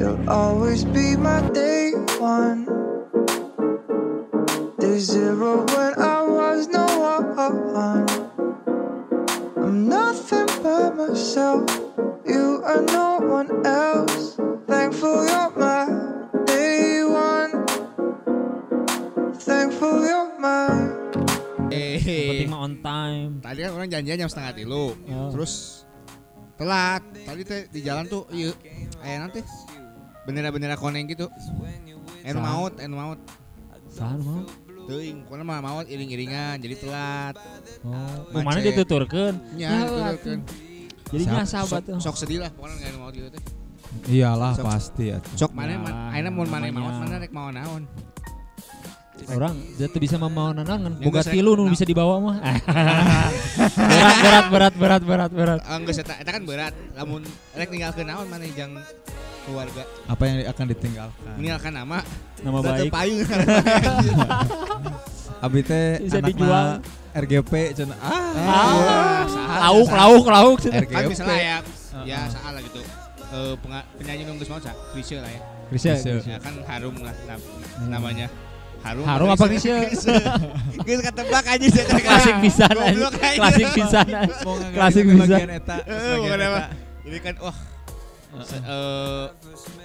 You'll always be my day one. Day zero when I was no one. I'm nothing but myself. You are no one else. Thankful you're my day one. Thankful you're my. Eh, Penting mah on time. tadi kan orang janjian jam setengah tilu, Oh. terus telat. Tadi teh di jalan tuh, iya, ayah nanti bendera-bendera koneng gitu. Enu Sah. maut, enu maut. Sah mau. Teuing, pokoknya mah maut iring-iringan, jadi telat. Oh, Macet. mana dituturkeun? Ya, Ya, atuh. kan. Jadi Siap. nyasa Sok, tuh. sok sedih lah, pokoknya nggak enu maut gitu teh. Iyalah Sok. pasti ya. Sok mana, Ya, man, ayeuna mun mana maut, mana rek mau naon. Orang jatuh bisa mau nanan Ya, boga tilu nu bisa dibawa mah. berat berat berat berat berat berat. Enggak eta eta kan berat. Lamun rek ninggalkeun naon mana jang keluarga. Apa yang akan ditinggalkan? Meninggalkan nama, Nama baik. payung. Abi teh Bisa anakna dijual. RGP cenah. Ah. Ah, lauk lauk lauk. RGP. kan misalnya ya ya Heeh. salah lah gitu Eh, penga- penyanyi nunggu mau sa Krisya lah ya Krisya. Krisya. ya kan harum lah nam- namanya harum Harum apa Krisya? Geus ketebak aja sih Klasik pisan. Klasik pisan. Klasik bagian eta. Eh, jadi kan wah eh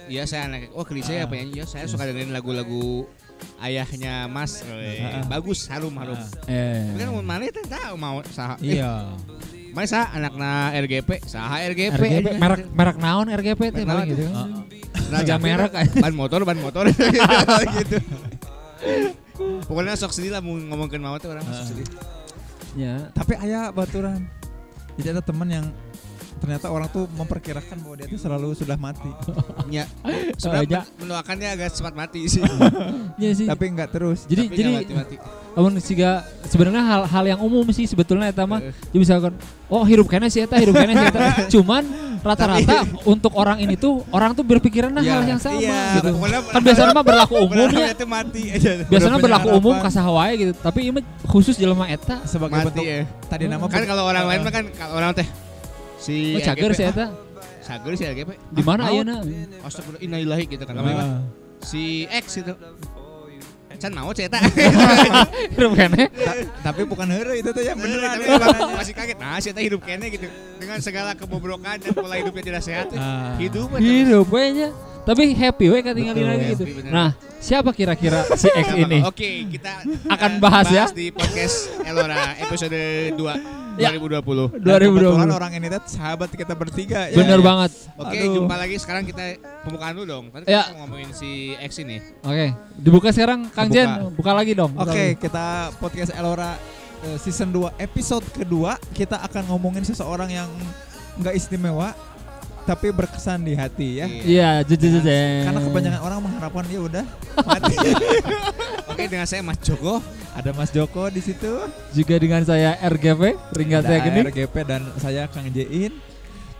ya saya anak oh Krisya ya penyanyi ya saya suka dengerin lagu-lagu ayahnya Mas eh, Heeh. bagus harum harum. Eh. Kan mana itu tahu mau saha? Eh, Iya. mana saha? Anakna RGP saha RGP, RGP merek merek naon RGP teh Merek paling gitu. Nah, tapi merek kan ban motor ban motor. Gitu. Pokoknya sok sedih lah mau ngomongin mama tuh orang sok Ah. sedih. Ya. Tapi ayah baturan. Jadi ada teman yang ternyata orang tuh memperkirakan bahwa dia tuh selalu sudah mati. ya aja. sebenarnya mendoakannya agak cepat mati sih Ya sih. Tapi enggak terus. Jadi Tapi jadi mati-mati. Amun siga sebenarnya hal-hal yang umum sih sebetulnya eta mah. Eh. Jadi misalkan oh hirup kene sih eta, hirup kene sih eta. Cuman rata-rata untuk orang ini tuh orang tuh berpikirannya Iya, hal yang sama iya, gitu. Kan biasanya mah berlaku umumnya. itu mati aja Biasanya berlaku umum harapan. ka saha wae gitu. Tapi ini khusus jelema eta. sebagai mati bentuk ya tadi nama kan kalau orang lain mah kan kalau orang teh si Oh cager sih eta. cager si RGP Di mana Ah, ayeuna? astagfirullah innalillahi gitu kan namanya. Ah. si X itu Can mau cerita Hirup kene. Ta- tapi bukan heureuy itu tuh ya beneran. Tapi masih kaget Nah si Eta hidup kene gitu Dengan segala kebobrokan dan pola hidupnya tidak sehat Ah. Hidup we nya. Tapi happy we ketinggalin Betul, lagi gitu. bener. Nah, siapa kira-kira si X ini? Oke kita Akan eh, bahas ya. di podcast Elora episode 2 Ya. 2020 Dan kebetulan 2020. orang ini tuh sahabat kita bertiga. Ya, Bener ya. banget. Oke Aduh. jumpa lagi sekarang kita pembukaan dulu dong Tadi Ya. kita ngomongin si X ini Oke, dibuka sekarang Kang. Jen, buka lagi dong. buka Oke, lagi. kita podcast Elora eh, season 2 episode kedua kita akan ngomongin seseorang yang nggak istimewa tapi berkesan di hati ya. Iya, jujur jujur. Karena kebanyakan orang mengharapkan ya udah mati. Oke dengan saya Mas Joko Ada Mas Joko di situ, juga dengan saya RGP, saya gini. RGP dan saya Kang Jein.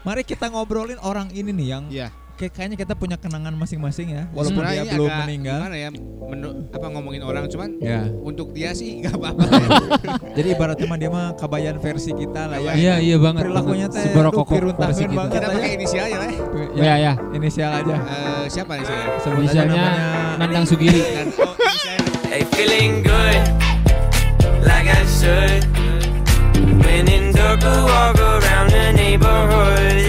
Mari kita ngobrolin orang ini nih yang Iya kayak- kayaknya kita punya kenangan masing-masing ya, walaupun Sebenarnya dia ini belum agak meninggal. Gimana ya menu- apa ngomongin orang cuman Ya. untuk dia sih nggak apa-apa Jadi ibaratnya mah dia mah kabayan versi kita lah ya. Iya, iya banget. Perilakunya teh pirun versi banget. Kita ya. pakai inisial aja lah ya. Ya, ya. Inisial aja. Eh, Siapa nih saya? Sebut Inisialnya Nandang Sugiri. Dan oh, inisialnya Hey, feeling good, like I should. When in dark, walk around the neighborhood.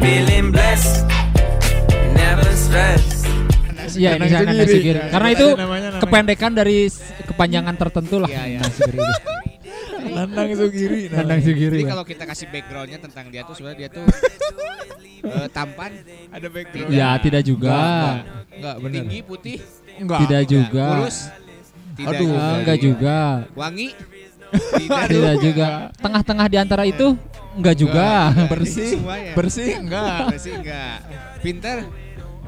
Feeling blessed, stressed. Iya, Nandang Sugiri. Sugiri. Ya, Karena itu aja namanya, namanya. kependekan dari kepanjangan tertentu lah. Iya, iya. Nandang Sugiri. itu. Nandang Sugiri. Nandang Sugiri. Jadi kalau kita kasih backgroundnya tentang dia tuh sebenarnya dia tuh eh, tampan, ada background. Ya, tidak juga. Enggak benar. tinggi, putih, Enggak. Tidak juga. kurus, tidak Aduh, juga. Enggak juga. wangi, tidak, Tidak juga. Tengah-tengah di antara itu enggak juga. Enggak, Bersih. semuanya. Bersih enggak? bersih enggak, pinter,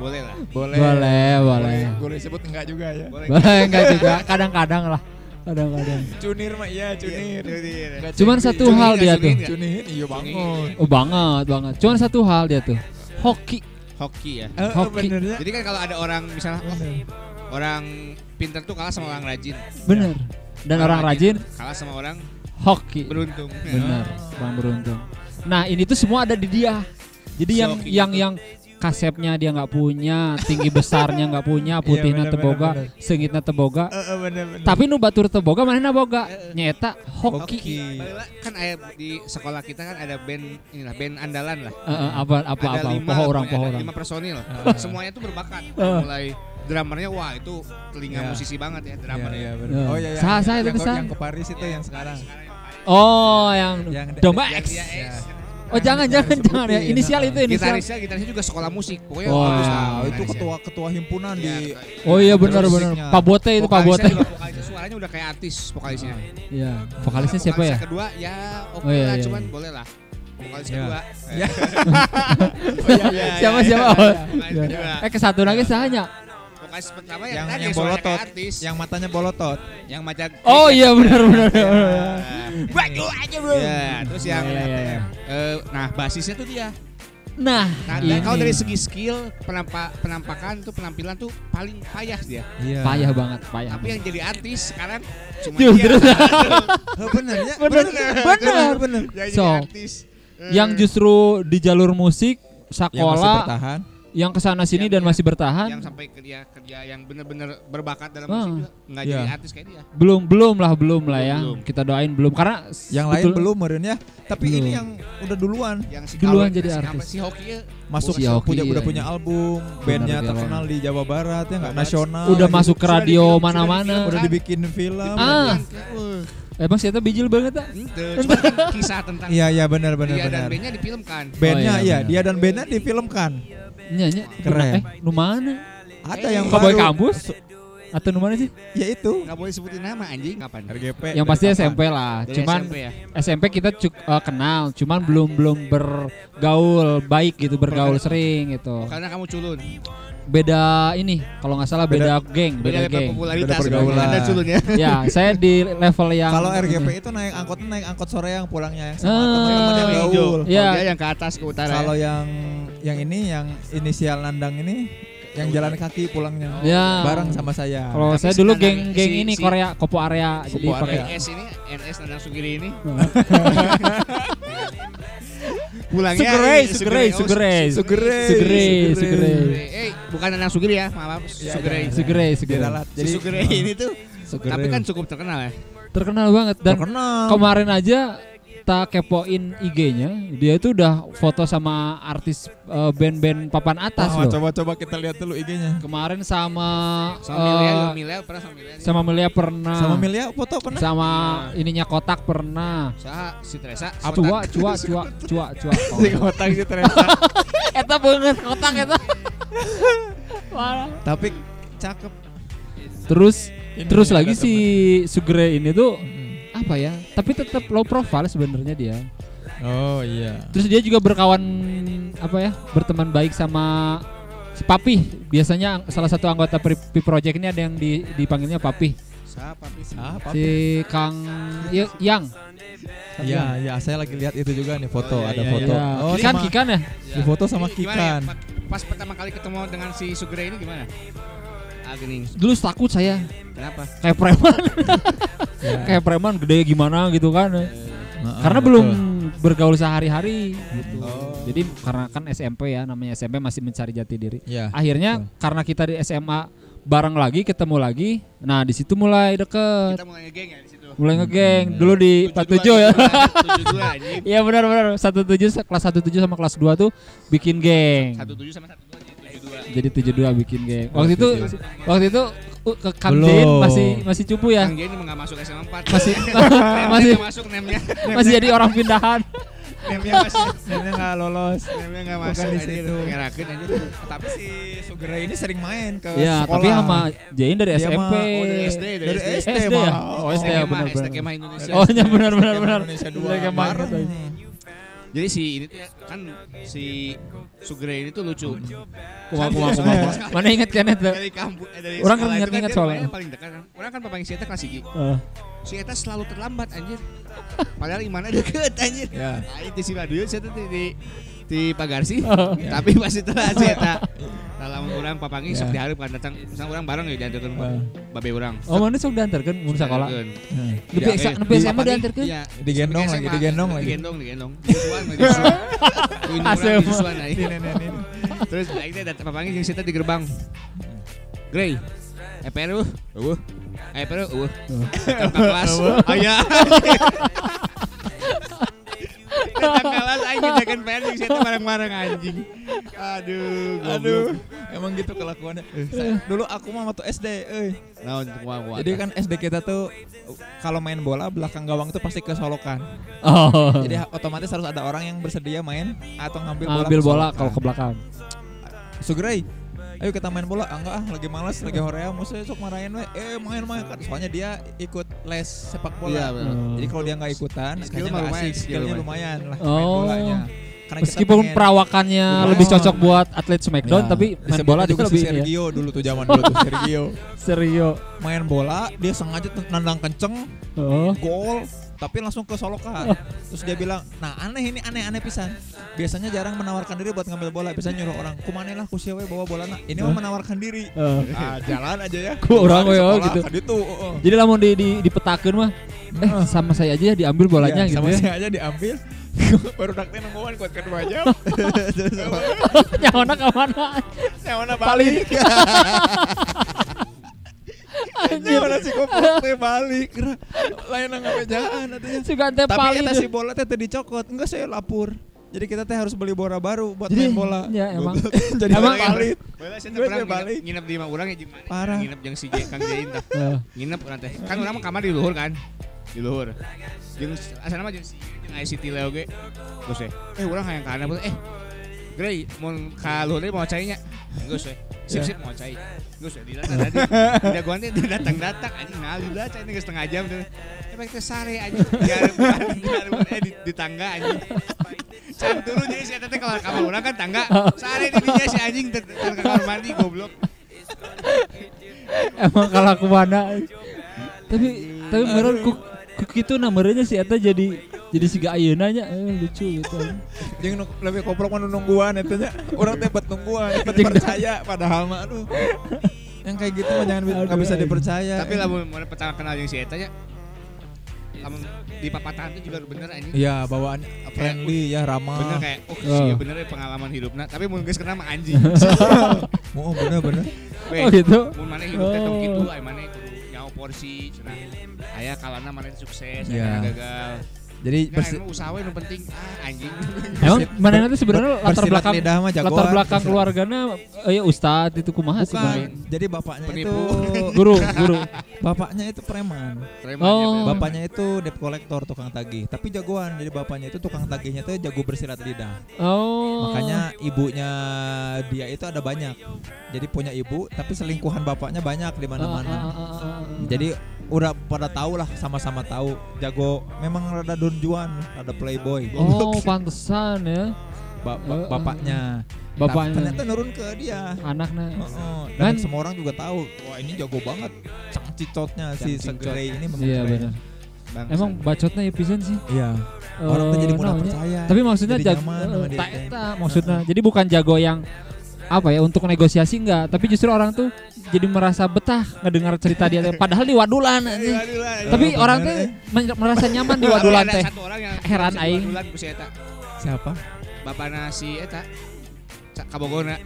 boleh lah, Boleh. Boleh, boleh. Boleh sebut enggak juga ya. boleh. Boleh enggak juga. Kadang-kadang lah. Kadang-kadang. Cunir mah iya, cunir. Cunir. Enggak Cuman satu Cunir hal dia tuh. Cunir iya banget. Oh banget, banget. Cuman satu hal dia tuh. Hoki. Hoki ya. Eh, Hoki. benernya. Jadi kan kalau ada orang misalnya oh, Bener. orang pinter tuh kalah sama orang rajin. Bener. Dan orang rajin kalah sama orang hoki. beruntung. Benar, orang beruntung. Nah, ini tuh semua ada di dia. Jadi yang yang yang kasepnya dia nggak punya, tinggi besarnya nggak punya, putihnya bener, teboga, sengitnya teboga. Heeh, bener bener. Tapi nu batur teboga mana boga? Nyeta hoki. Hoki. Baheula kan aya di sekolah kita kan ada band inilah band andalan lah. Heeh, apa apa ada apa lima, poho orang poho ada orang. lima personil. Semuanya tuh berbakat. Heeh. Mulai drummernya wah itu telinga Iya. musisi banget ya Iya, drummernya. iya, bener. Ya. Oh iya iya. Saha, saha itu yang, yang ke Paris itu yang sekarang. Oh, yang, Yang domba Yang X. X. Oh, jangan Jangan jangan jangan ya. sebutin. Inisial itu inisial. Gitarisnya gitarisnya juga sekolah musik. Pokoknya Wah. bagus lah Nah, itu ketua ketua himpunan Iya, di ketua- Oh iya benar benar. Pak Bote itu Pak Bote. vokalisnya suaranya udah kayak artis vokalisnya. Iya. Vokalisnya siapa ya? Kedua ya oke Oh, iya, lah iya, cuman iya. boleh lah. Vokalis Iya. kedua. Ya. Siapa siapa? iya, Oh, iya. Eh ke satu lagi sahanya. Vokalis pertama yang yang tadi yang suaranya bolotot, artis. yang matanya bolotot. yang macam Oh iya benar benar. Baju aja bro. Ya, terus yang Iya, iya, iya. eh, nah basisnya tuh dia. Nah, Nah, dan kalau dari segi skill penampa, penampakan tuh penampilan tuh paling payah dia. Iya. payah banget, payah. Tapi yang jadi artis sekarang cuma Justru. dia. Oh, bener ya? Bener, bener. bener. yang jadi So, artis. Eh, yang justru di jalur musik Yang masih sekolah bertahan. Yang ke sana sini Yang- dan yang- masih bertahan yang sampai kerja kerja yang bener-bener berbakat dalam Ah. musik juga nggak Iya. jadi artis kayak dia. belum belum lah belum lah ya Belum. kita doain belum karena Yang lain betul- belum meren ya. Tapi Belum. ini yang udah duluan Yang si Duluan jadi si artis. sih hoki ya? masuk Si Hoki, punya udah iya. punya album, bandnya terkenal di Jawa Barat ya nggak nasional. udah gitu. masuk ke radio mana-mana udah dibikin film. Ah. Emang siapa bijil banget ah cuma kan kisah tentang Iya iya benar benar dia dan benar. bandnya difilmkan. Bandnya Oh, iya, iya, dia dan bandnya difilmkan. Nyanyi Keren. eh nu mana Ada yang Cowboy baru. kampus atau nu mana sih Ya itu. Nggak boleh sebutin nama anjing kapan? RGP. yang pasti kapan? SMP lah Dari cuman SMP ya. SMP kita cuk- eh, kenal cuman belum belum bergaul baik gitu bergaul sering gitu Karena kamu culun. beda ini kalau nggak salah beda, Beda- geng beda, level geng popularitas. Beda pergaulan. Anda culun ya. ya saya di level yang Kalau RGP itu naik angkot naik angkot sore yang pulangnya yang sama Ah. teman-teman yang Yang gaul. Iya. Ke atas ke utara. Kalau ya. yang yang ini yang inisial nandang ini yang jalan kaki pulangnya. Ya. Bareng sama saya. Kalau saya dulu geng-geng si- ini si- Korea Kopo area jadi Kopo pakai area. NS ini NS Nandang Sugiri ini pulangnya Sugere, ini, Sugere, oh, Sugere, Sugere, Sugere, Sugere. Sugere, Eh, bukan Nandang Sugiri ya, maaf, Iya, Sugere. iya. Sugere, Di Sugere. dalat. Si Jadi Sugere ini tuh tapi kan cukup terkenal ya. Terkenal banget dan terkenal. kemarin aja tak kepoin IG-nya, dia itu udah foto sama artis eh, band-band papan atas Oh, loh. coba-coba kita lihat dulu IG-nya. Kemarin sama Sama eh, Milia, Milia pernah sama Milia. sama pernah. Sama Milia foto pernah? Sama ininya kotak pernah. Saha si Teresa. Cua, cua, cua, cua, cua. Si kotak si Teresa. Eta banget kotak eta. Tapi cakep. Terus Ini terus lagi si Sugre ini tuh. Apa ya? Tapi tetap low profile sebenarnya dia. Oh iya. Terus dia juga berkawan apa ya? Berteman baik sama si Papi. Biasanya salah satu anggota Pi Project ini ada yang di, dipanggilnya Papi. Ah, Si Kang Y- Yang. Iya, iya, saya lagi lihat itu juga nih foto, Oh, iya, ada iya, foto. Ya, Oh, Kikan sama- Kikan ya? Di foto sama ya, Kikan. Pas pertama kali ketemu dengan si Sugere ini gimana? Ah, gini. Dulu takut saya Kenapa? kayak preman. Ya. kayak preman gede gimana gitu kan. Nah, Karena betul. belum bergaul sehari-hari gitu. Oh. Jadi karena kan SMP ya namanya SMP masih mencari jati diri. Iya. Akhirnya karena kita di SMA bareng lagi, ketemu lagi. Nah, di situ mulai deket. Kita mulai ngegeng ya di situ. Mulai ngegeng. Hmm. Dulu di 47 ya. 72 anjing. Iya benar benar. 17 kelas 17 sama kelas 2 tuh bikin geng. 17 sama 12 jadi 72. Jadi 72 bikin geng. Waktu itu 72. waktu itu ke Kang. Jain masih masih cupu ya. Kang Geni emang nggak masuk SMA 4. Masih masih masuk nemnya. masih jadi orang pindahan. Nemnya masih Nenek nggak lolos. nemnya nggak Bukan masuk di situ. Ngerakeun anjing. Tapi si Sugera ini sering main ke Ya, sekolah. tapi sama Jain dari Dia SMP. Oh, dari SD, dari Dari SD. SD, ya? Oh, SD ya, benar, SD benar. Indonesia. Oh, benar benar benar. Indonesia Dari dua kemarin bareng. katanya. Jadi si ini tuh kan si Sugre ini tuh lucu. Kumaha kumaha kumaha. Mana inget kan itu? Dari kampus eh, dari Orang kan ingat-ingat dia soalnya. paling dekat kan. Orang kan papanya si Eta kelas 3. Eh, Si Eta selalu terlambat anjir. Padahal imana deket anjir. Ya. Nah, itu si Madiun saya tuh di di, di Pagarsi. Oh. Tapi pas itu lah si Eta. Dalam orang papangi sok Ya. diharap kan datang. Misalnya orang bareng ya diantarkan Eh. babe orang. Oh, mana sok diantarkeun mun sekolah. Eh, nepi di SMA. Iya. Digendong lagi, digendong lagi. Digendong, digendong. Disuan, disuan. Disuan. Terus teh datang papangi jeung sita di gerbang. Grey. EPR uh. Eueuh. EPR ke kelas. Aya. PR jeung sita bareng-bareng anjing. Aduh, Aduh, emang gitu kelakuannya. Saya- dulu aku mah waktu SD, kumaha kumaha. Jadi kan SD kita tuh kalau main bola belakang gawang tuh pasti kesolokan. Oh. Jadi otomatis harus ada orang yang bersedia main atau ngambil bola. ambil bola kalau ke belakang. Sugrai, ayo kita main bola. Ah, enggak ah, lagi malas, lagi horea, musuh sok marahin we. Eh, main-main kan. Soalnya dia ikut les sepak bola. Iya, benar. Oh. Jadi kalau dia nggak ikutan, Skill lumayan, asik. skill Skillnya lumayan. lah main Oh. bolanya. Karena Meskipun pengen- perawakannya Oh. lebih cocok buat atlet Smackdown, Ya, tapi main bola juga lebih ya. Sergio dulu tuh zaman dulu tuh Sergio. Serio. Main bola, dia sengaja nendang kenceng, Oh. gol tapi langsung ke Soloka. Terus dia bilang, "Nah, aneh ini aneh-aneh pisan. Biasanya jarang menawarkan diri buat ngambil bola, biasanya nyuruh orang, "Kumane lah ku sia we bawa bola Ini mah menawarkan diri. Eh. Ah, jalan aja ya. Ku orang we, oh, sekolah, gitu. kan itu. oh, oh. Jadi lamun di di dipetakeun mah eh sama saya aja ya diambil bolanya Iya, gitu sama ya. saya aja diambil. Baru daknya nungguan kuat kedua jam. Nyawana ka mana? Yang mana balik? Ini mana si kopok teh balik. Lain nggak bejaan atunya. Sugan teh Tapi paling. eta si bola teh teh dicokot. Enggak saya lapur. Jadi kita teh harus beli bola baru buat Jadi, main bola. ya, emang. Jadi Emang- palit. Bola saya pernah balik. nginep, di rumah urang ya jeung mana? Parah. Nginep jeung si J- Kang Jain tah. Eh, nginep urang teh kan urang mah kamar di luhur kan di luhur jeung asana mah jeung si jeung ICT Leo ge terus eh eh urang hayang ka kana eh Grey mau ka luhur deui mau cainya. Geus we sip sip mau cai. Geus we di datang tadi. Di daguan teh datang datang anjing ngali lah cai geus setengah jam tuh. Eh pakai teh sare anjing. Biar- biar- eh di, di tangga anjing. Can turun jadi si eta teh kalau kamar urang kan tangga. Sare di dinya si anjing ke kamar mandi goblok. Emang kalau aku mana? Tapi tapi meren ku ku kitu namanya si eta jadi jadi siga ayeuna nya eh, lucu gitu. Jeung nu- lebih koprok mah nu nungguan eta nya. Urang teh bet nungguan, bet Jeung- percaya padahal mah aduh. Yang kayak gitu mah jangan nggak bisa dipercaya. Tapi lamun mana pertama kenal yang si Eta nya lamun di papatahan itu juga bener anjing. Iya, bawaan friendly ya, ramah. Bener kayak oh, Oh. sih bener ya pengalaman hidupna. Tapi mun geus kenal mah anjing. Oh, bener bener. Oh gitu. Mun mana hidup teh tong Oh. kitu mana kudu nyaho porsi cenah. Aya kalana mana sukses, Iya. aya mana gagal. Jadi Nah, persi- emang usaha nu penting ah anjing. Emang mana nanti sebenarnya latar belakang lidah mah jagoan. latar belakang keluarganya eh, ya ustad itu kumaha sih? Jadi bapaknya Penipu. itu Guru, guru. bapaknya itu preman. Preman Oh. ya. Bapaknya itu debt collector tukang tagih, tapi jagoan. Jadi bapaknya itu tukang tagihnya tuh jago bersilat lidah. Oh. Makanya ibunya dia itu ada banyak. Jadi punya ibu, tapi selingkuhan bapaknya banyak di mana-mana. ah, ah, ah. Jadi udah pada tahu lah, sama-sama tahu. Jago, memang rada Don Juan, rada playboy. Oh, pantesan ya. Ba- ba- Eh, eh. bapaknya. Bapaknya. Tapi ternyata nurun ke dia. Anaknya. Heeh, dan Kan- semua orang juga tahu, wah ini jago banget. Sang cicotnya si. Segre ini memang Iya benar. Bangsa. Emang bacotnya ya pisan sih. Iya. Orang tuh Eh, jadi mudah namanya. percaya. Tapi maksudnya Jadi jago dia tak eta maksudnya. Jadi bukan jago yang apa ya untuk negosiasi enggak, tapi justru orang tuh jadi merasa betah ngedengar cerita dia. Padahal di wadulan anjing. Tapi Oh, orang eh. men- merasa nyaman di wadulan teh. Yang Heran aing. Siapa? Bapana si Eta. Kabogona.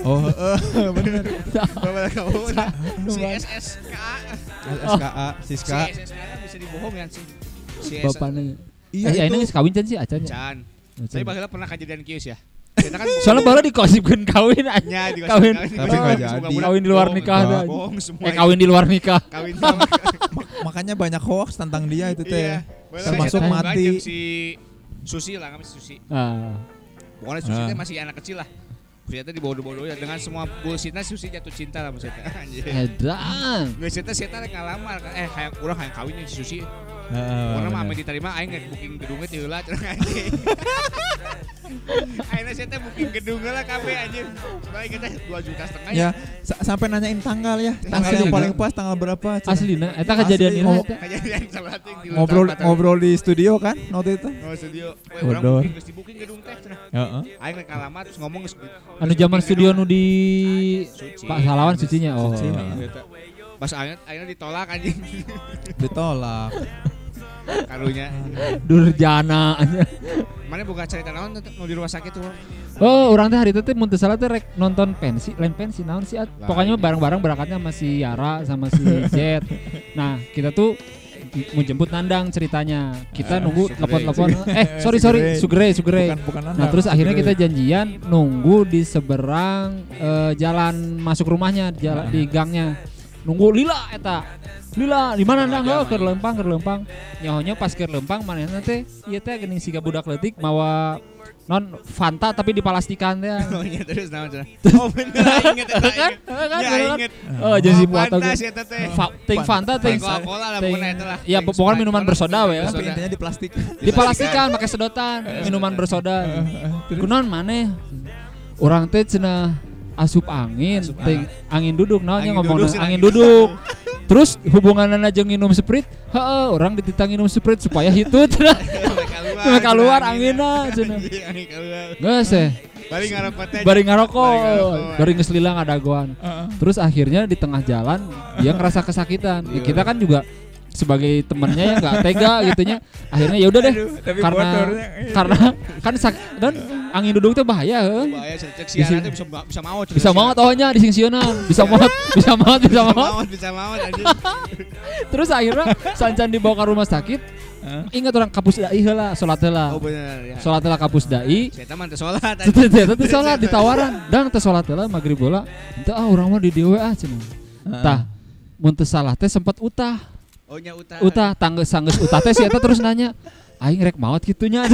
Oh, heeh, bener. Bapana Kabogona. Si SSKA. SKA, Siska. Si SSKA bisa dibohong ya sih. Si Bapaknya. Iya, eh, itu. ini kawin can sih acan ya? Tapi baheula pernah kejadian kius ya. Kan Soalnya baru dikosipkan kawin aja. nya di Kawin. Tapi jadi. Kawin di luar nikah ada. Eh kawin di luar nikah. Kawin Makanya banyak hoax tentang dia itu teh. Iya. Termasuk Baheula mati. si Susi lah namanya Susi. Ah. Pokoknya Susi Ah. teh masih anak kecil lah. Ternyata dibodoh-bodoh ya dengan semua bullshitnya Susi jatuh cinta lah maksudnya. Anjir. Edan. Nggak cerita sih rek ngalamar kan. Eh kayak urang hayang kawin si Susi. Heeh. Pokoknya mah diterima aing booking gedungnya ti heula cenah anjing. Akhirnya saya teh booking gedung lah kabeh anjir. Soalnya kita 2 juta setengah Ya, sa- sampai nanyain tanggal ya. Tanggal Asli yang paling pas tanggal berapa? Cenah. Asli nah, eta kejadian ini. Kejadian salah Ngobrol ngobrol di studio kan waktu itu. Oh studio. Weh Bodor. booking geus di booking gedung teh cenah. Heeh. Aing rek ngalamar terus ngomong geus Anu zaman studio nu di. Pak Salawan sucinya. Oh. Suci. Pas aing aing ditolak anjing. Ditolak. karunya. Durjana. Mana buka cerita naon tuh mau di rumah sakit tuh. Oh, orang teh hari itu teh mun teu salah teh rek nonton pensi, lain pensi naon sih? Pokoknya mah bareng-bareng berangkatnya sama si Yara sama si Jet. Nah, kita tuh mau jemput Nandang ceritanya. Kita Eh, nunggu telepon-telepon. Eh, sorry sorry, Sugre, Sugre. Bukan bukan Nah, Nandang, terus akhirnya Sugre. kita janjian nunggu di seberang eh, jalan masuk rumahnya, di jalan di gangnya. Nunggu lila eta. Lila, di mana Nandang? Oh, ke Lempang, ke Lempang. Nyahonya pas ke Lempang manehna teh ieu teh geuning siga budak leutik mawa non Fanta tapi dipalastikan teh. Oh iya terus naon cenah. Oh bener inget Kan? inget. Kan, Ya kan? inget. Oh, jadi teh. Fa- ting Fanta ting Coca-Cola lah ting- pokoknya itu lah. Iya, minuman bersoda we ya. Tapi intinya di plastik. Dipalastikan pakai sedotan, minuman bersoda. Kunaon maneh? Orang teh cenah asup angin, Asup ting angin duduk naonnya Angin ngomong duduk, angin duduk. Terus hubungan aja nginum sprite, heeh, orang dititang nginum sprite supaya hitut. Sampai keluar. Keluar anginna, cenah. Angin. Geus eh, Bari ngarokot teh. bari ngarokok, Bari ngarokok. bari ngeslilang adagoan. Heeh. Terus akhirnya di tengah jalan dia ngerasa kesakitan. Ya, kita kan juga sebagai temennya ya nggak tega gitunya. Akhirnya ya udah deh. Aduh, karena motornya, karena kan sak dan angin duduk tuh bahaya heuh. Bahaya siaran bisa bisa maut. Bisa maut ohnya di singsionan. Bisa maut, bisa maut, bisa maut. maut, bisa maut anjing. Terus akhirnya Sancan dibawa ke rumah sakit. Heeh. Ingat orang kapus dai heula, salat heula. Oh ya. Salat heula kapus dai. Saya teman teh salat ditawaran. Dan teu salat heula magrib bola. Teu ah urang mah di dieu ah cenah. Heeh. Tah, mun teu salah teh sempat utah. Oh nya utah. Utah tanggeus sanggeus utah teh si eta terus nanya, "Aing rek maot kitunya."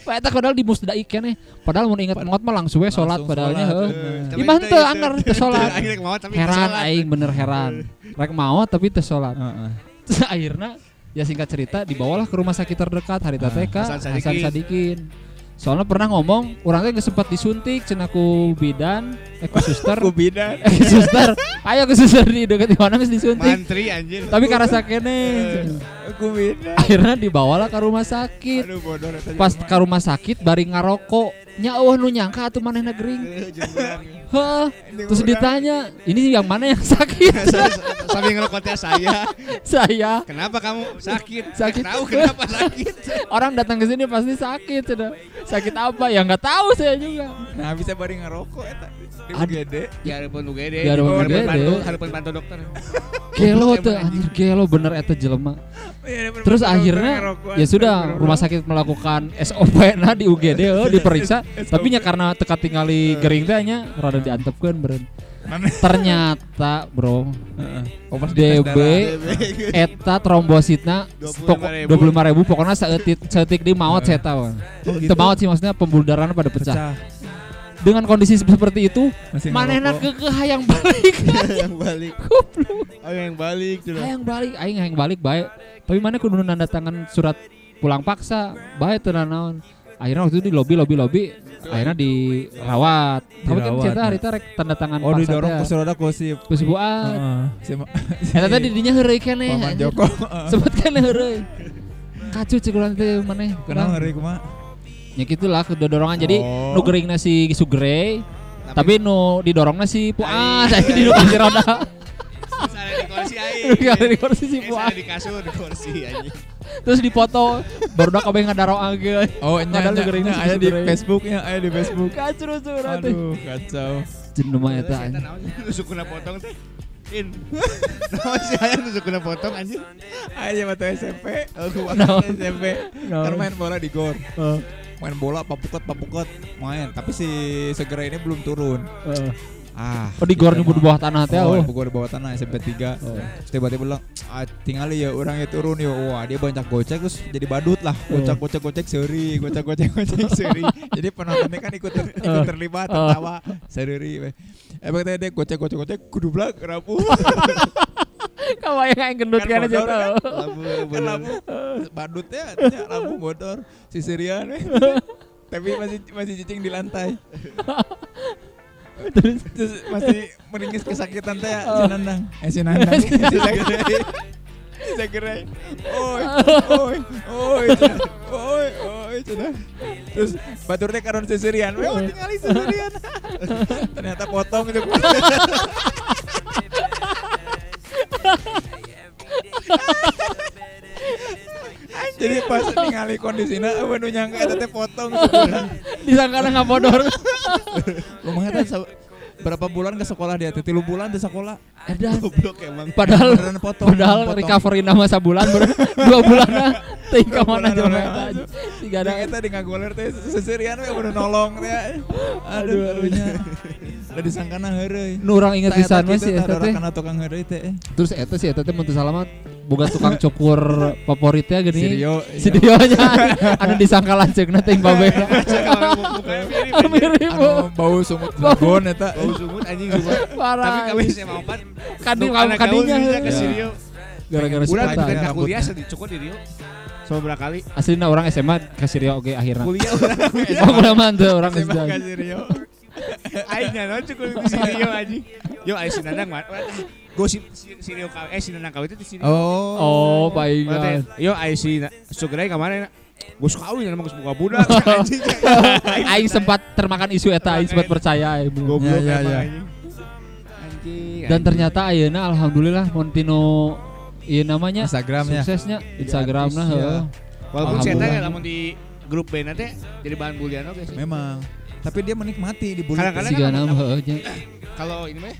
Pak eta padahal di musdai keneh. Padahal mun inget maot mah langsung we salat sholat, heuh. bener. Tapi Iman teu- anggar teu- teu salat. Heran aing bener heran. Rek maot tapi teu salat. Heeh. Terus akhirnya ya singkat cerita dibawalah ke rumah sakit terdekat Harita Ah, TK Hasan Hasan Sadikin. Soalnya pernah ngomong, orangnya nggak sempat disuntik, cina ku bidan, eh ku suster, Kubidan. eh ku suster, ayo ke suster di dekat di mana mis disuntik. Mantri anjir. Tapi karena sakene, Kubidan. akhirnya dibawalah ke rumah sakit. Aduh bodoh Pas ke rumah sakit, bari ngarokok, nya eueuh nu nyangka atuh manehna gering. Heh, terus ditanya, ini yang mana yang sakit? Sambil ngerokoknya saya. Saya. Kenapa kamu sakit? Sakit. Tahu kenapa sakit? Orang datang ke sini pasti sakit, sudah. Sakit apa? Ya nggak tahu saya juga. Nah, bisa bari ngerokok eta di Aduh. UGD. Ya harapan UGD. Ya, harapan UGD. harapan pantu dokter. Gelo tuh, anjir gelo bener eta jelema. Iya, Terus akhirnya ya sudah rumah sakit melakukan SOP nah di UGD oh, diperiksa tapi nya karena teka tingali gering teh nya rada diantepkeun beren. Ternyata bro Oh, pas DB eta trombositna 25.000. pokok 25 ribu pokoknya seetik seetik di maut saya tahu. Teu maut sih maksudnya pembuluh darahnya pada pecah. pecah. Dengan kondisi seperti itu, Masih manehna ngerokok. kekeh hayang balik. yang balik. Oh yang balik hayang balik, aing hayang balik baik. Tapi mana kudu nanda tangan surat pulang paksa, baik teu naon. Akhirnya waktu itu di lobi lobi lobi, akhirnya dirawat. Tapi kan cerita ya. harita rek tanda tangan Oh, didorong teh. ku saudara ku si Ku si Buat. Eta teh didinya heureuy keneh. Paman. Joko. Sempet keneh heureuy. Kacu cek urang teh maneh. Kenal ngeri kumaha? Ya gitulah kedua dorongan. Jadi Oh. nu geuringna si Sugre, tapi nu didorongna si Puas, aing di kursi roda. Di kursi. Kalau di kursi si Puas. di kasur di kursi anjing. Terus dipoto baru dak kabeh ngadaroage. Oh, nya nya- nya si ada di. Facebooknya, ada di Facebook. Kacau tuh. Aduh, kacau. Jenema mah eta. Nusukuna potong teh. In. Naon sih aya nusukuna potong anjing. Aja waktu SMP. Oh. Naon? SMP. Kan main bola di gor. Heeh. Main bola papukot papukot main. Tapi si segera ini belum turun. Ah. Oh di gor nyebut di bawah tanah teh. Oh, Oh. gor di bawah tanah SMP 3. Oh. Tiba-tiba bilang, ah, tinggal ya orang ya turun ya. Wah, dia banyak gocek terus jadi badut lah. Gocek gocek gocek seri, gocek gocek gocek seri. jadi penontonnya kan ikut ter- ikut terlibat tertawa seri. Emang tadi dia gocek gocek gocek kudu blak rapuh. Kabayang aing gendut Kan kan aja tau. Labu kan lampu badutnya artinya lampu motor si Sirian tapi masih masih cicing di lantai Terus terus masih meringis kesakitan teh ya, si Nandang. Eh si Nandang. Si Sagere si Sagere oi oi oi oi oi cenah. terus baturnya karon Sirian weh oh, tinggali si Sirian ternyata potong itu Jadi pas ningali kondisinya eueuh nu nyangka eta teh potong. Disangka nggak bodor. Lumayan sa- berapa bulan ke sekolah dia teh? Tilu bulan di sekolah. Edan. Goblok emang. Padahal Beneran potong. padahal potong. recovery nama sebulan dua bulan nah. Ting ka mana oleh eta. Tiga ada. Ada kita di ngagoler teh seserian we udah nolong teh. Aduh nya. Udah disangkana heureuy. Nu urang inget pisan mah si eta teh. Kana tukang heureuy teh. Terus eta si eta teh mun mah boga tukang cukur favoritnya gini. Sirio. Si Dionya anu disangka lanceukna teh babe. Mirip. Anu bau sumut dragon eta. Bau sumut anjing sumut. Parah. Tapi kami SMA 4 Kadi kadinya ke. Sirio. gara-gara si Udah eta. juga ya, nggak kuliah sedih cukup di Rio. Berapa kali? Aslina orang SMA ke Sirio oke akhirnya. Kuliah udah. Oh, udah mantep orang SMA ka Sirio. Aing nyanon cukup di Sirio anjing. Yo aing si Nanang mah. Gosip si Sirio kau eh si Nanang kau itu di Sirio. Oh. Oh, baik. Berarti, Yo aing si Sugrai ke mana? Gus kawin nama Gus buka budak anjing. Aing sempat termakan isu eta, aing sempat percaya. aing. Goblok Ya, ya, ya. Dan ternyata ayeuna alhamdulillah Montino iya namanya Instagramnya. suksesnya Instagram artis, ya. Walaupun saya Alhamdulillah. tanya lamun di grup band nanti jadi bahan bulian oke sih. Memang. Tapi dia menikmati di bulan. Kadang-kadang kan kalau ini mah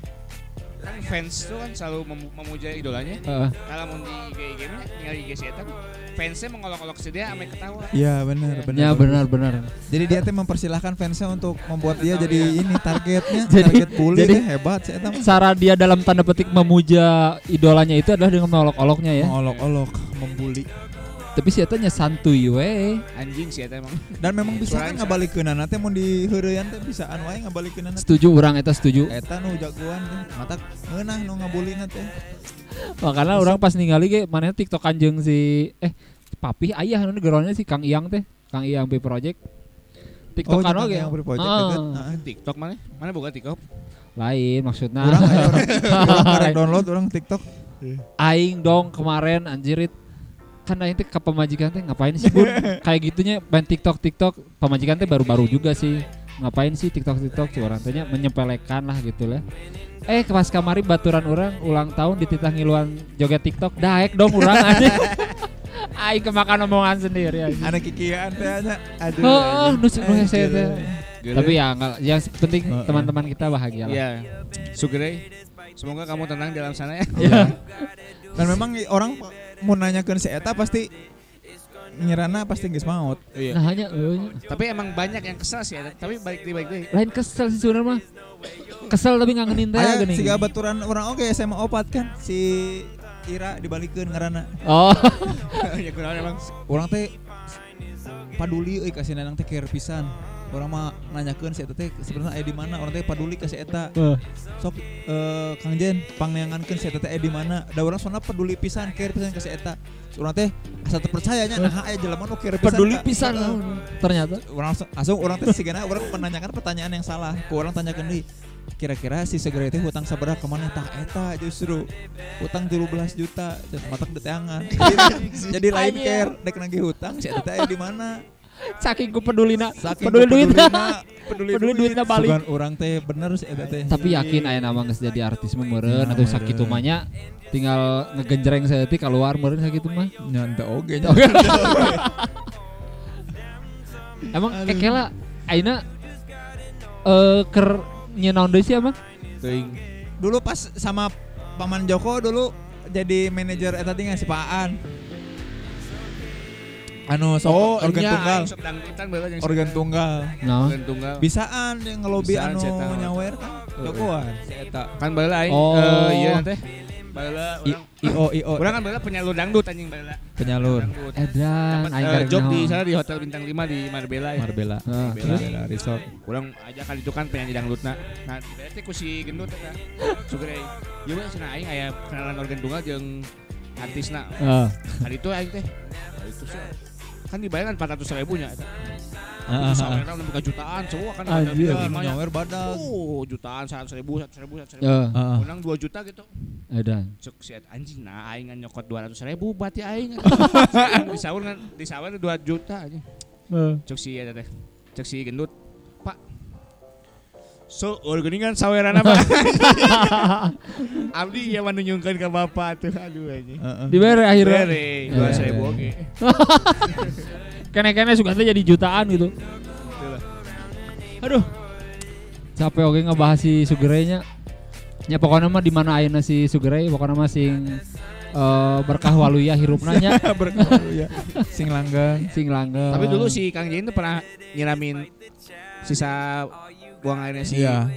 kan fans tuh kan selalu mem- memuja idolanya. Heeh. Kalau mau di IG IG mah tinggal IG si eta fansnya mengolok-olok si dia ame ketawa. Iya benar benar. Ya benar benar. Jadi dia tuh mempersilahkan fansnya untuk membuat dia jadi ini targetnya, Jadi- target bully jadi- deh, hebat sih eta mah. Cara dia dalam tanda petik memuja idolanya itu adalah dengan mengolok-oloknya ya. Mengolok-olok, membuli. Tapi si eta nya santuy we. Anjing si eta emang. Dan memang bisa kan Suaranya ngabalikeun teh mun di heureuyan teh bisaan wae ngabalikeun Setuju orang eta setuju. Eta nu jagoan teh, mata ngeunah nu ngabulina teh. Makanya orang pas ningali ge mana TikTok anjing si eh papi ayah nu geronnya si Kang Iyang teh. Kang Iyang B Project. TikTok kan oge. yang project Ah. TikTok mana? Mana buka TikTok? Lain maksudnya. Orang, download orang TikTok. aing dong kemarin anjirit kan aing teh ke pemajikan teh ngapain sih bun kayak gitunya main TikTok TikTok pemajikan teh baru-baru juga sih ngapain sih TikTok TikTok si orang tehnya menyepelekan lah gitu lah eh pas kamari baturan orang ulang tahun dititah ngiluan joget TikTok daek dong orang aja aing kemakan omongan sendiri anjing. Ada kikian teh. Aduh. Heeh, nu nu Eh, hese teh. Tapi ya enggak, yang penting teman-teman kita bahagia lah. Iya. Semoga kamu tenang di dalam sana ya. Iya. Dan memang orang mau nanyakeun si eta pasti nyirana pasti geus maut. Iya. Nah hanya eueuh. Tapi emang banyak yang kesal sih ya. Tapi balik di balik deh. lain kesel sih sebenarnya mah. Kesel tapi ngangenin teh geuning. siga baturan orang oke SMA opat kan si Ira dibalikeun ngaranna. Oh. ya kurang emang. Orang teh paduli euy kasih nanang teh pisan. Orang mah nanyakeun si eta teh sebenarnya aya di mana? Orang teh paduli ka si eta. Eh, Sok eh, Kang Jen pangneangankeun si eta teh aya di mana? Da urang soalna peduli pisan, care pisan ka si eta. Urang teh asa teu percayanya nah aya jelema nu care pisan. peduli pisan Heeh. ternyata. Orang langsung, orang teh sigana orang menanyakan pertanyaan yang salah. Ku orang tanyakeun deui. Kira-kira si segera teh hutang sabaraha ke mana tah eta justru hutang 17 juta dan matak deteangan. Jadi, lain care dek nagih hutang si eta teh aya di mana? Saking ku pedulina. Saking peduli duit. peduli, Peduli duitna balik. Sugan orang teh bener si eta teh. Tapi yakin aya nama geus jadi artis mah meureun Nah, atuh sakitu meureun. mah nya tinggal ngegenjreng saeutik keluar meureun sakitu mah. Nya henteu oge nya. Emang kekela ayeuna eh ker nyenaon deui sih emang? Teuing. Dulu pas sama Paman Joko dulu jadi manajer eta teh si Paan. Anu sok organ tunggal. aing sok dangdutan bae jeung Organ tunggal. Nah. Organ tunggal. Bisaan yang ngelobi anu nyawer kan si eta. Kan baheula aing Oh. eh, iya teh. Urang IO IO urang kan baheula penyalur dangdut anjing baheula. penyalur. Edan aing karek job di sana di hotel bintang 5 di Marbella ya. Marbella. Ah, Marbella. Marbella Resort. Kurang aja kali itu kan penyanyi dangdutna. Nah, dibayar teh ku si gendut eta. Sugere. Ieu we cenah aing aya kenalan organ tunggal jeung artisna. Heeh. Kali itu aing teh. Kali itu sih. Kan dibayar kan 400 ribunya. Heeh. Sampai kan lebih ke jutaan semua kan nya. Nyawer badag. Oh, jutaan 100 ribu, 100 ribu, 100 ribu. Heeh. Menang 2 juta gitu. Edan. Cek si Ed, anjing nah aing kan nyokot 200 ribu berarti aing. Disawer kan disawer 2 juta aja. Heeh. Cek si Ed teh. Cek si gendut. So, geningan saweran apa? Abdi ya menunjukkan ke bapak tuh, aduh aja. Heeh. Dibere akhirnya. Bere, dua Ya, seribu ya, oke. Kene-kene suka teh jadi jutaan gitu. Aduh. Capek oke ngebahas si Sugere-nya. Ya pokoknya mah di mana ayeuna si Sugere, pokoknya mah sing eh, berkah waluya hirupna nya Berkah ya. Sing langgang. sing langgeng. Tapi dulu si Kang Jain tuh pernah nyiramin sisa buang airnya si Iya.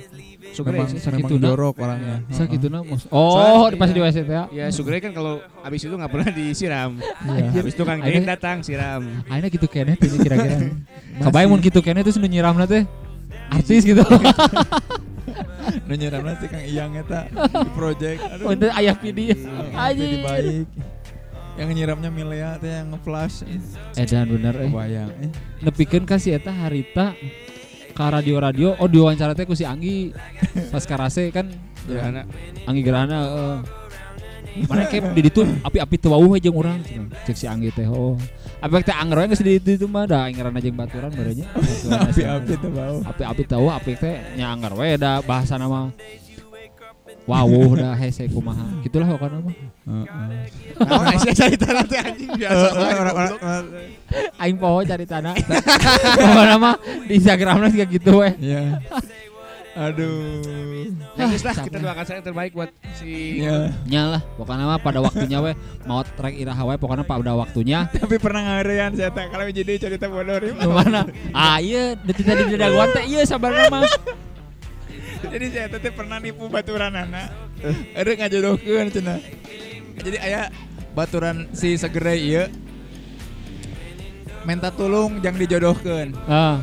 Sugre Memang sih. sakit memang tuh, jorok orangnya. Sakit na mus. Oh, di pas di WC teh. ya. Ya Sugre kan kalau abis itu nggak pernah disiram. Iya. Habis itu Kang Jain datang siram. Ayeuna gitu kene teh kira-kira. Kabayang mun gitu kene tuh nu nyiramna teh artis gitu. Nu nyiramna si Kang Iyang eta di project. Aduh. Oh, itu ayah PD. Jadi baik. Yang nyiramnya Milea teh yang nge-flash. Edan bener eh. Kebayang. Eh. Nepikeun ka si eta harita ka radio-radio oh diwawancara teh ku si Anggi pas karase kan Gerhana. Anggi Gerhana. Mana kayak di ditu api-api teu wauh we jeung urang cek si Anggi teh oh. Apa teh we geus di ditu mah da angeran jeung baturan barenya. Api-api bau. Api-api tahu api teh nya anger we da bahasa nama Wawuh dah hese kumaha. Gitulah pokoknya mah. Heeh. Nah, saya cerita nanti anjing biasa. Aing poho cari tanah. Pokoknya mah di Instagramnya juga gitu we. Iya. Aduh. Ya lah kita doakan saya yang terbaik buat si Ya. Nyalah, pokoknya mah pada waktunya we mau trek iraha we pokoknya pada waktunya. Tapi pernah ngarean saya tak kalau jadi cerita bodoh. Gimana? Ah iya, detik tadi di daguan teh iya sabarna mah. Jadi saya teh pernah nipu baturan anak. Ada ngajodohkeun cenah. Jadi aya baturan si segere ieu minta tolong jangan dijodohkeun. Ah,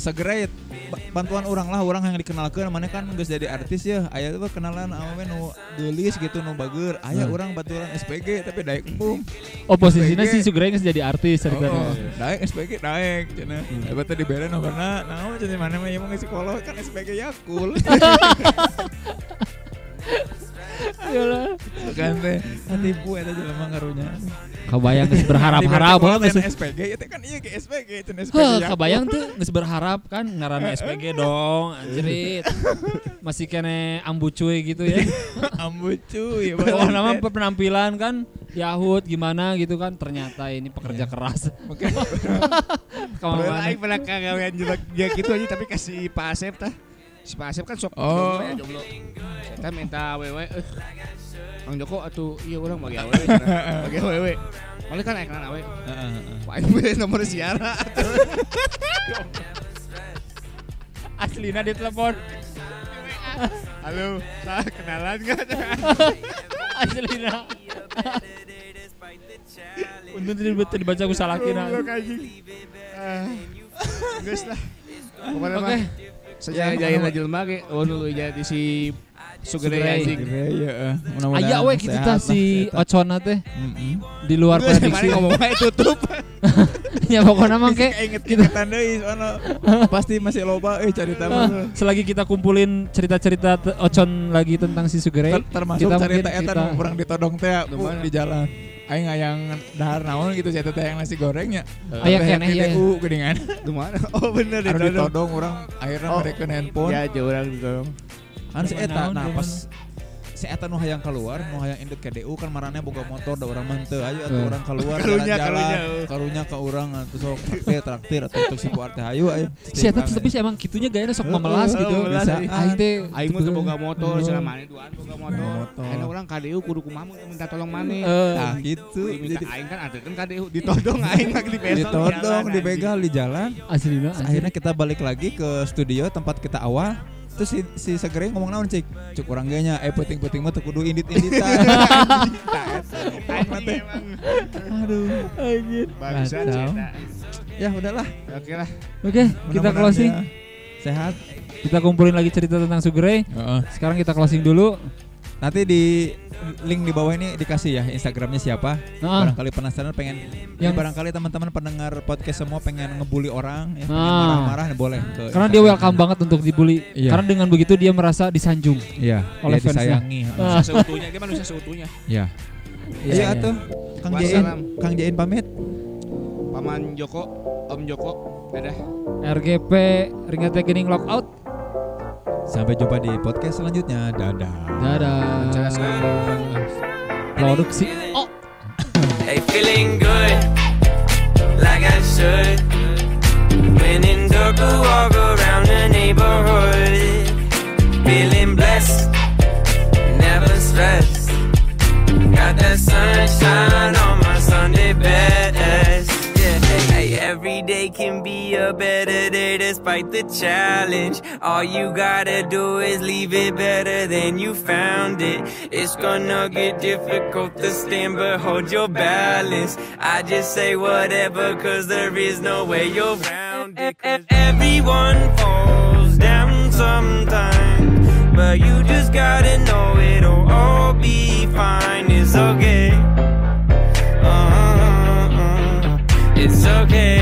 segera ba- bantuan orang lah orang yang dikenalkan. Mana kan geus jadi artis ya. Aya tuh kenalan we nu geulis gitu nu bager. Aya Hmm. orang baturan SPG tapi daek empung oh posisinya si geus jadi artis oh, ceritanya. daek SPG daek cenah. Hmm. hebat tadi bere nomorna naon cenah mana mah emang psikolog kan SPG Yakul Iyalah. kan teh tipu eta jelema ngarunya Kebayang geus berharap-harap geus. SPG itu kan iya ke SPG cenah SPG Heh, Yakul. kebayang tuh geus berharap kan ngaranna SPG dong anjrit. Masih kene ambu cuy gitu ya. ambu cuy Oh nama penampilan kan Yahut gimana gitu kan ternyata ini pekerja keras. Padahal aing Ke mana? pernah kagawean jelek dia gitu aja tapi kasih Pak Asep tah. Si Pak Asep kan sok Oh. jomblo ya jomblo. Saya minta wewe eh Joko atuh iya orang bagi cenah. Bagi awewe. Malah kan ekran awe. Heeh, heeh. Nomor siara. Aslina di telepon. Halo, nah, kenalan enggak? Aslina. Untung tadi tadi dibaca aku salah kira. Ah, Geus lah. Oke. Sejarah Ya, aja lemah ge. Oh dulu jadi si Sugere anjing. Aya we tah lah, si eta. Ocona teh Mm-mm. di luar prediksi. ngomong wae tutup. ya pokoknya mah kayak inget kita tandai soalnya pasti masih loba eh cerita mah. selagi kita kumpulin cerita-cerita Ocon lagi tentang si Sugere, Ter- termasuk kita cerita eta orang ditodong teh di jalan aing hayang dahar naon gitu saya teh yang nasi gorengnya Aya keneh ya. TU geuningan Gimana? Oh bener ditodong. ditodong orang akhirnya Oh. mereka handphone Ya jauh orang ditodong. kan si eta Naon, eta nu hayang keluar nu hayang induk ke DU kan marane boga motor da urang mah teu ayo atuh Eh. urang keluar Karunya, karunya, eh. karunya ke urang atuh sok traktir traktir atuh untuk si buat teh ayo ayo si Eta tuh tapi sih emang gitunya gayanya sok memelas Oh, gitu. Bisa. iya. Aing teh Aing mah teu boga motor, cenah maneh duaan boga motor. Ayeuna urang KDU kudu kumaha mun minta tolong maneh. Eh, nah gitu Minta jadi aing kan ada kan KDU ditodong aing lagi di ditodong dibegal di jalan akhirnya kita balik lagi ke studio tempat kita awal terus si, si Segere ngomong naon cik cuk orang ganya eh penting-penting mah kudu indit-inditan aduh anjir. Bagusan ya udahlah Oke lah. Oke, kita closing. dia sehat Kita kumpulin lagi cerita tentang Sugere. Sekarang kita closing dulu. Nanti di link di bawah ini dikasih ya Instagramnya siapa Nah, barangkali penasaran pengen ya Yang- barangkali teman-teman pendengar podcast semua pengen ngebully orang ya pengen Ah. marah-marah boleh ke karena dia Instagram. welcome banget untuk dibully. Iya. Karena dengan begitu dia merasa disanjung. iya oleh dia fansnya. disayangi Ah. Seutuhnya dia manusia seutuhnya. iya Iya, iya iya. atuh Kang Jain. Kang Jain pamit Paman Joko, Om Joko. Dadah. RGP Ringate Gening Lockout. Sampai jumpa di podcast selanjutnya. Dadah. Dadah. Produksi. Oh. Hey, feeling good, like I should. When in Durga, walk around the neighborhood. Feeling blessed, never stressed. Got that sunshine on my Sunday best. Every day can be a better day despite the challenge. All you gotta do is leave it better than you found it. It's gonna get difficult to stand, but hold your balance. I just say whatever, cause there is no way you're around it. Everyone falls down sometimes, but you just gotta know it'll all be fine. It's okay. It's okay.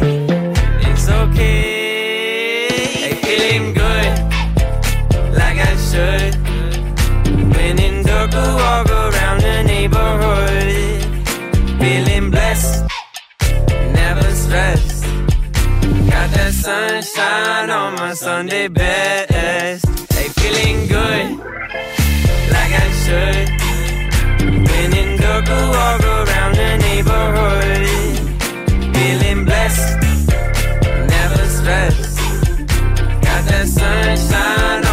sunshine on my Sunday best. Hey, feeling good, like I should. Been in walk around the neighborhood. Feeling blessed, never stressed. Got that sunshine